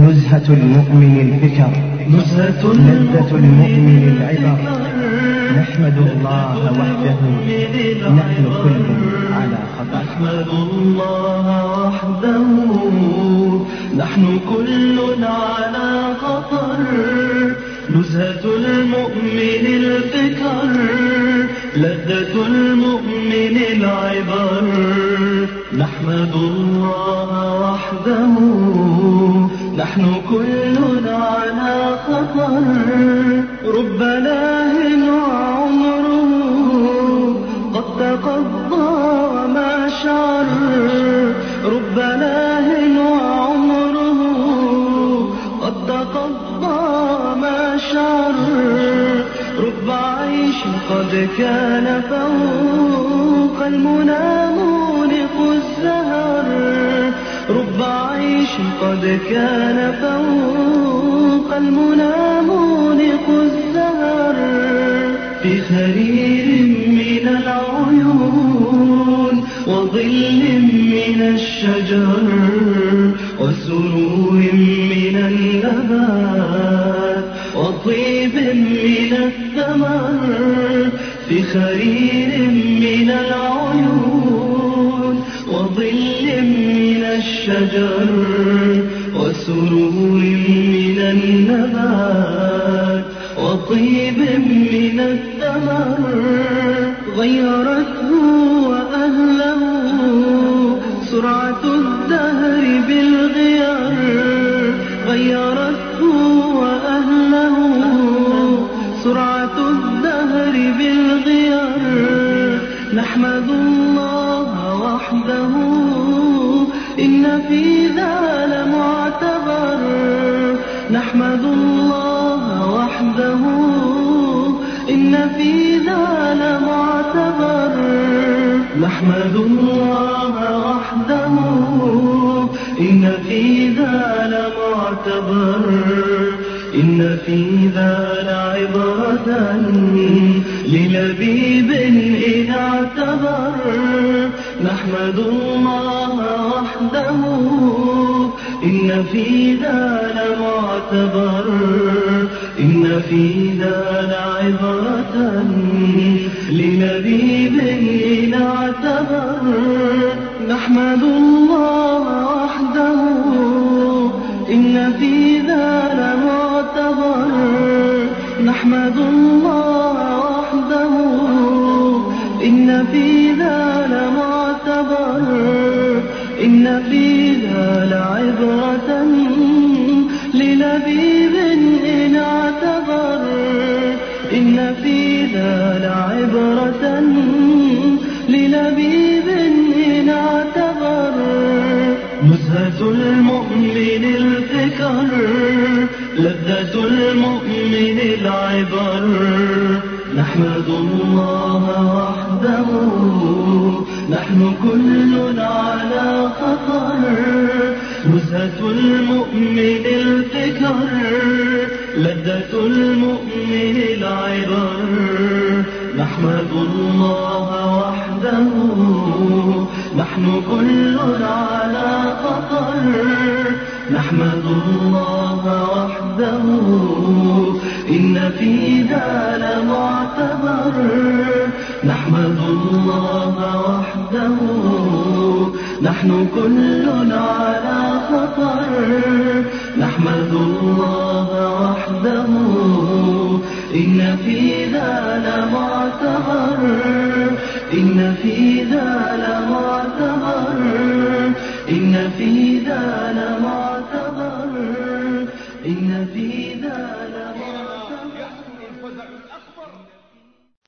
نزهة المؤمن الفكر نزهة لذة المؤمن العبر. نحمد الله وحده نحن كل على خطر. نحمد الله وحده نحن كل على خطر. نزهة المؤمن الفكر لذة المؤمن العبر. نحمد الله وحده نحن كل على خطر. رب لاه وعمره قد تقضى وما شعر. رب لاه وعمره قد تقضى ما شعر. رب عيش قد كان فوق المنى مونق الزهر. قد كان فوق المنى مونق الزهر في خرير من العيون وظل من الشجر وسرور من النبات وطيب من الثمر في خرير من العيون الشجر وسرور من النبات وطيب من الثمر غيرته وأهله. سرعة الدهر بالغيار غيرته وأهله. سرعة الدهر بالغيار نحمد الله وحده. إن في ذا لمعتبر نحمد الله وحده. إن في ذا لمعتبر نحمد الله وحده. إن في ذا لمعتبر إن في ذا لعبرة للبيب إن اعتبر. نحمد الله وحده إن في لمعتبر إن في لعبرة للبيب إن اعتبر. نحمد الله وحده. إن في لمعتبر نحمد الله وحده. إن في لمعتبر إن في لذة المؤمن العبر. نحمد الله وحده. نحن كل على خطر نزهة المؤمن الفكر. لذة المؤمن العبر. نحمد الله وحده. نحن كل على خطر نحمد الله وحده. إن في ذا لمعتبر. نحمد الله وحده. نحن كل على خطر. نحمد الله وحده. إن في ذا لمعتبر. إن في ذا لمعتبر. إن في ذا لمعتبر.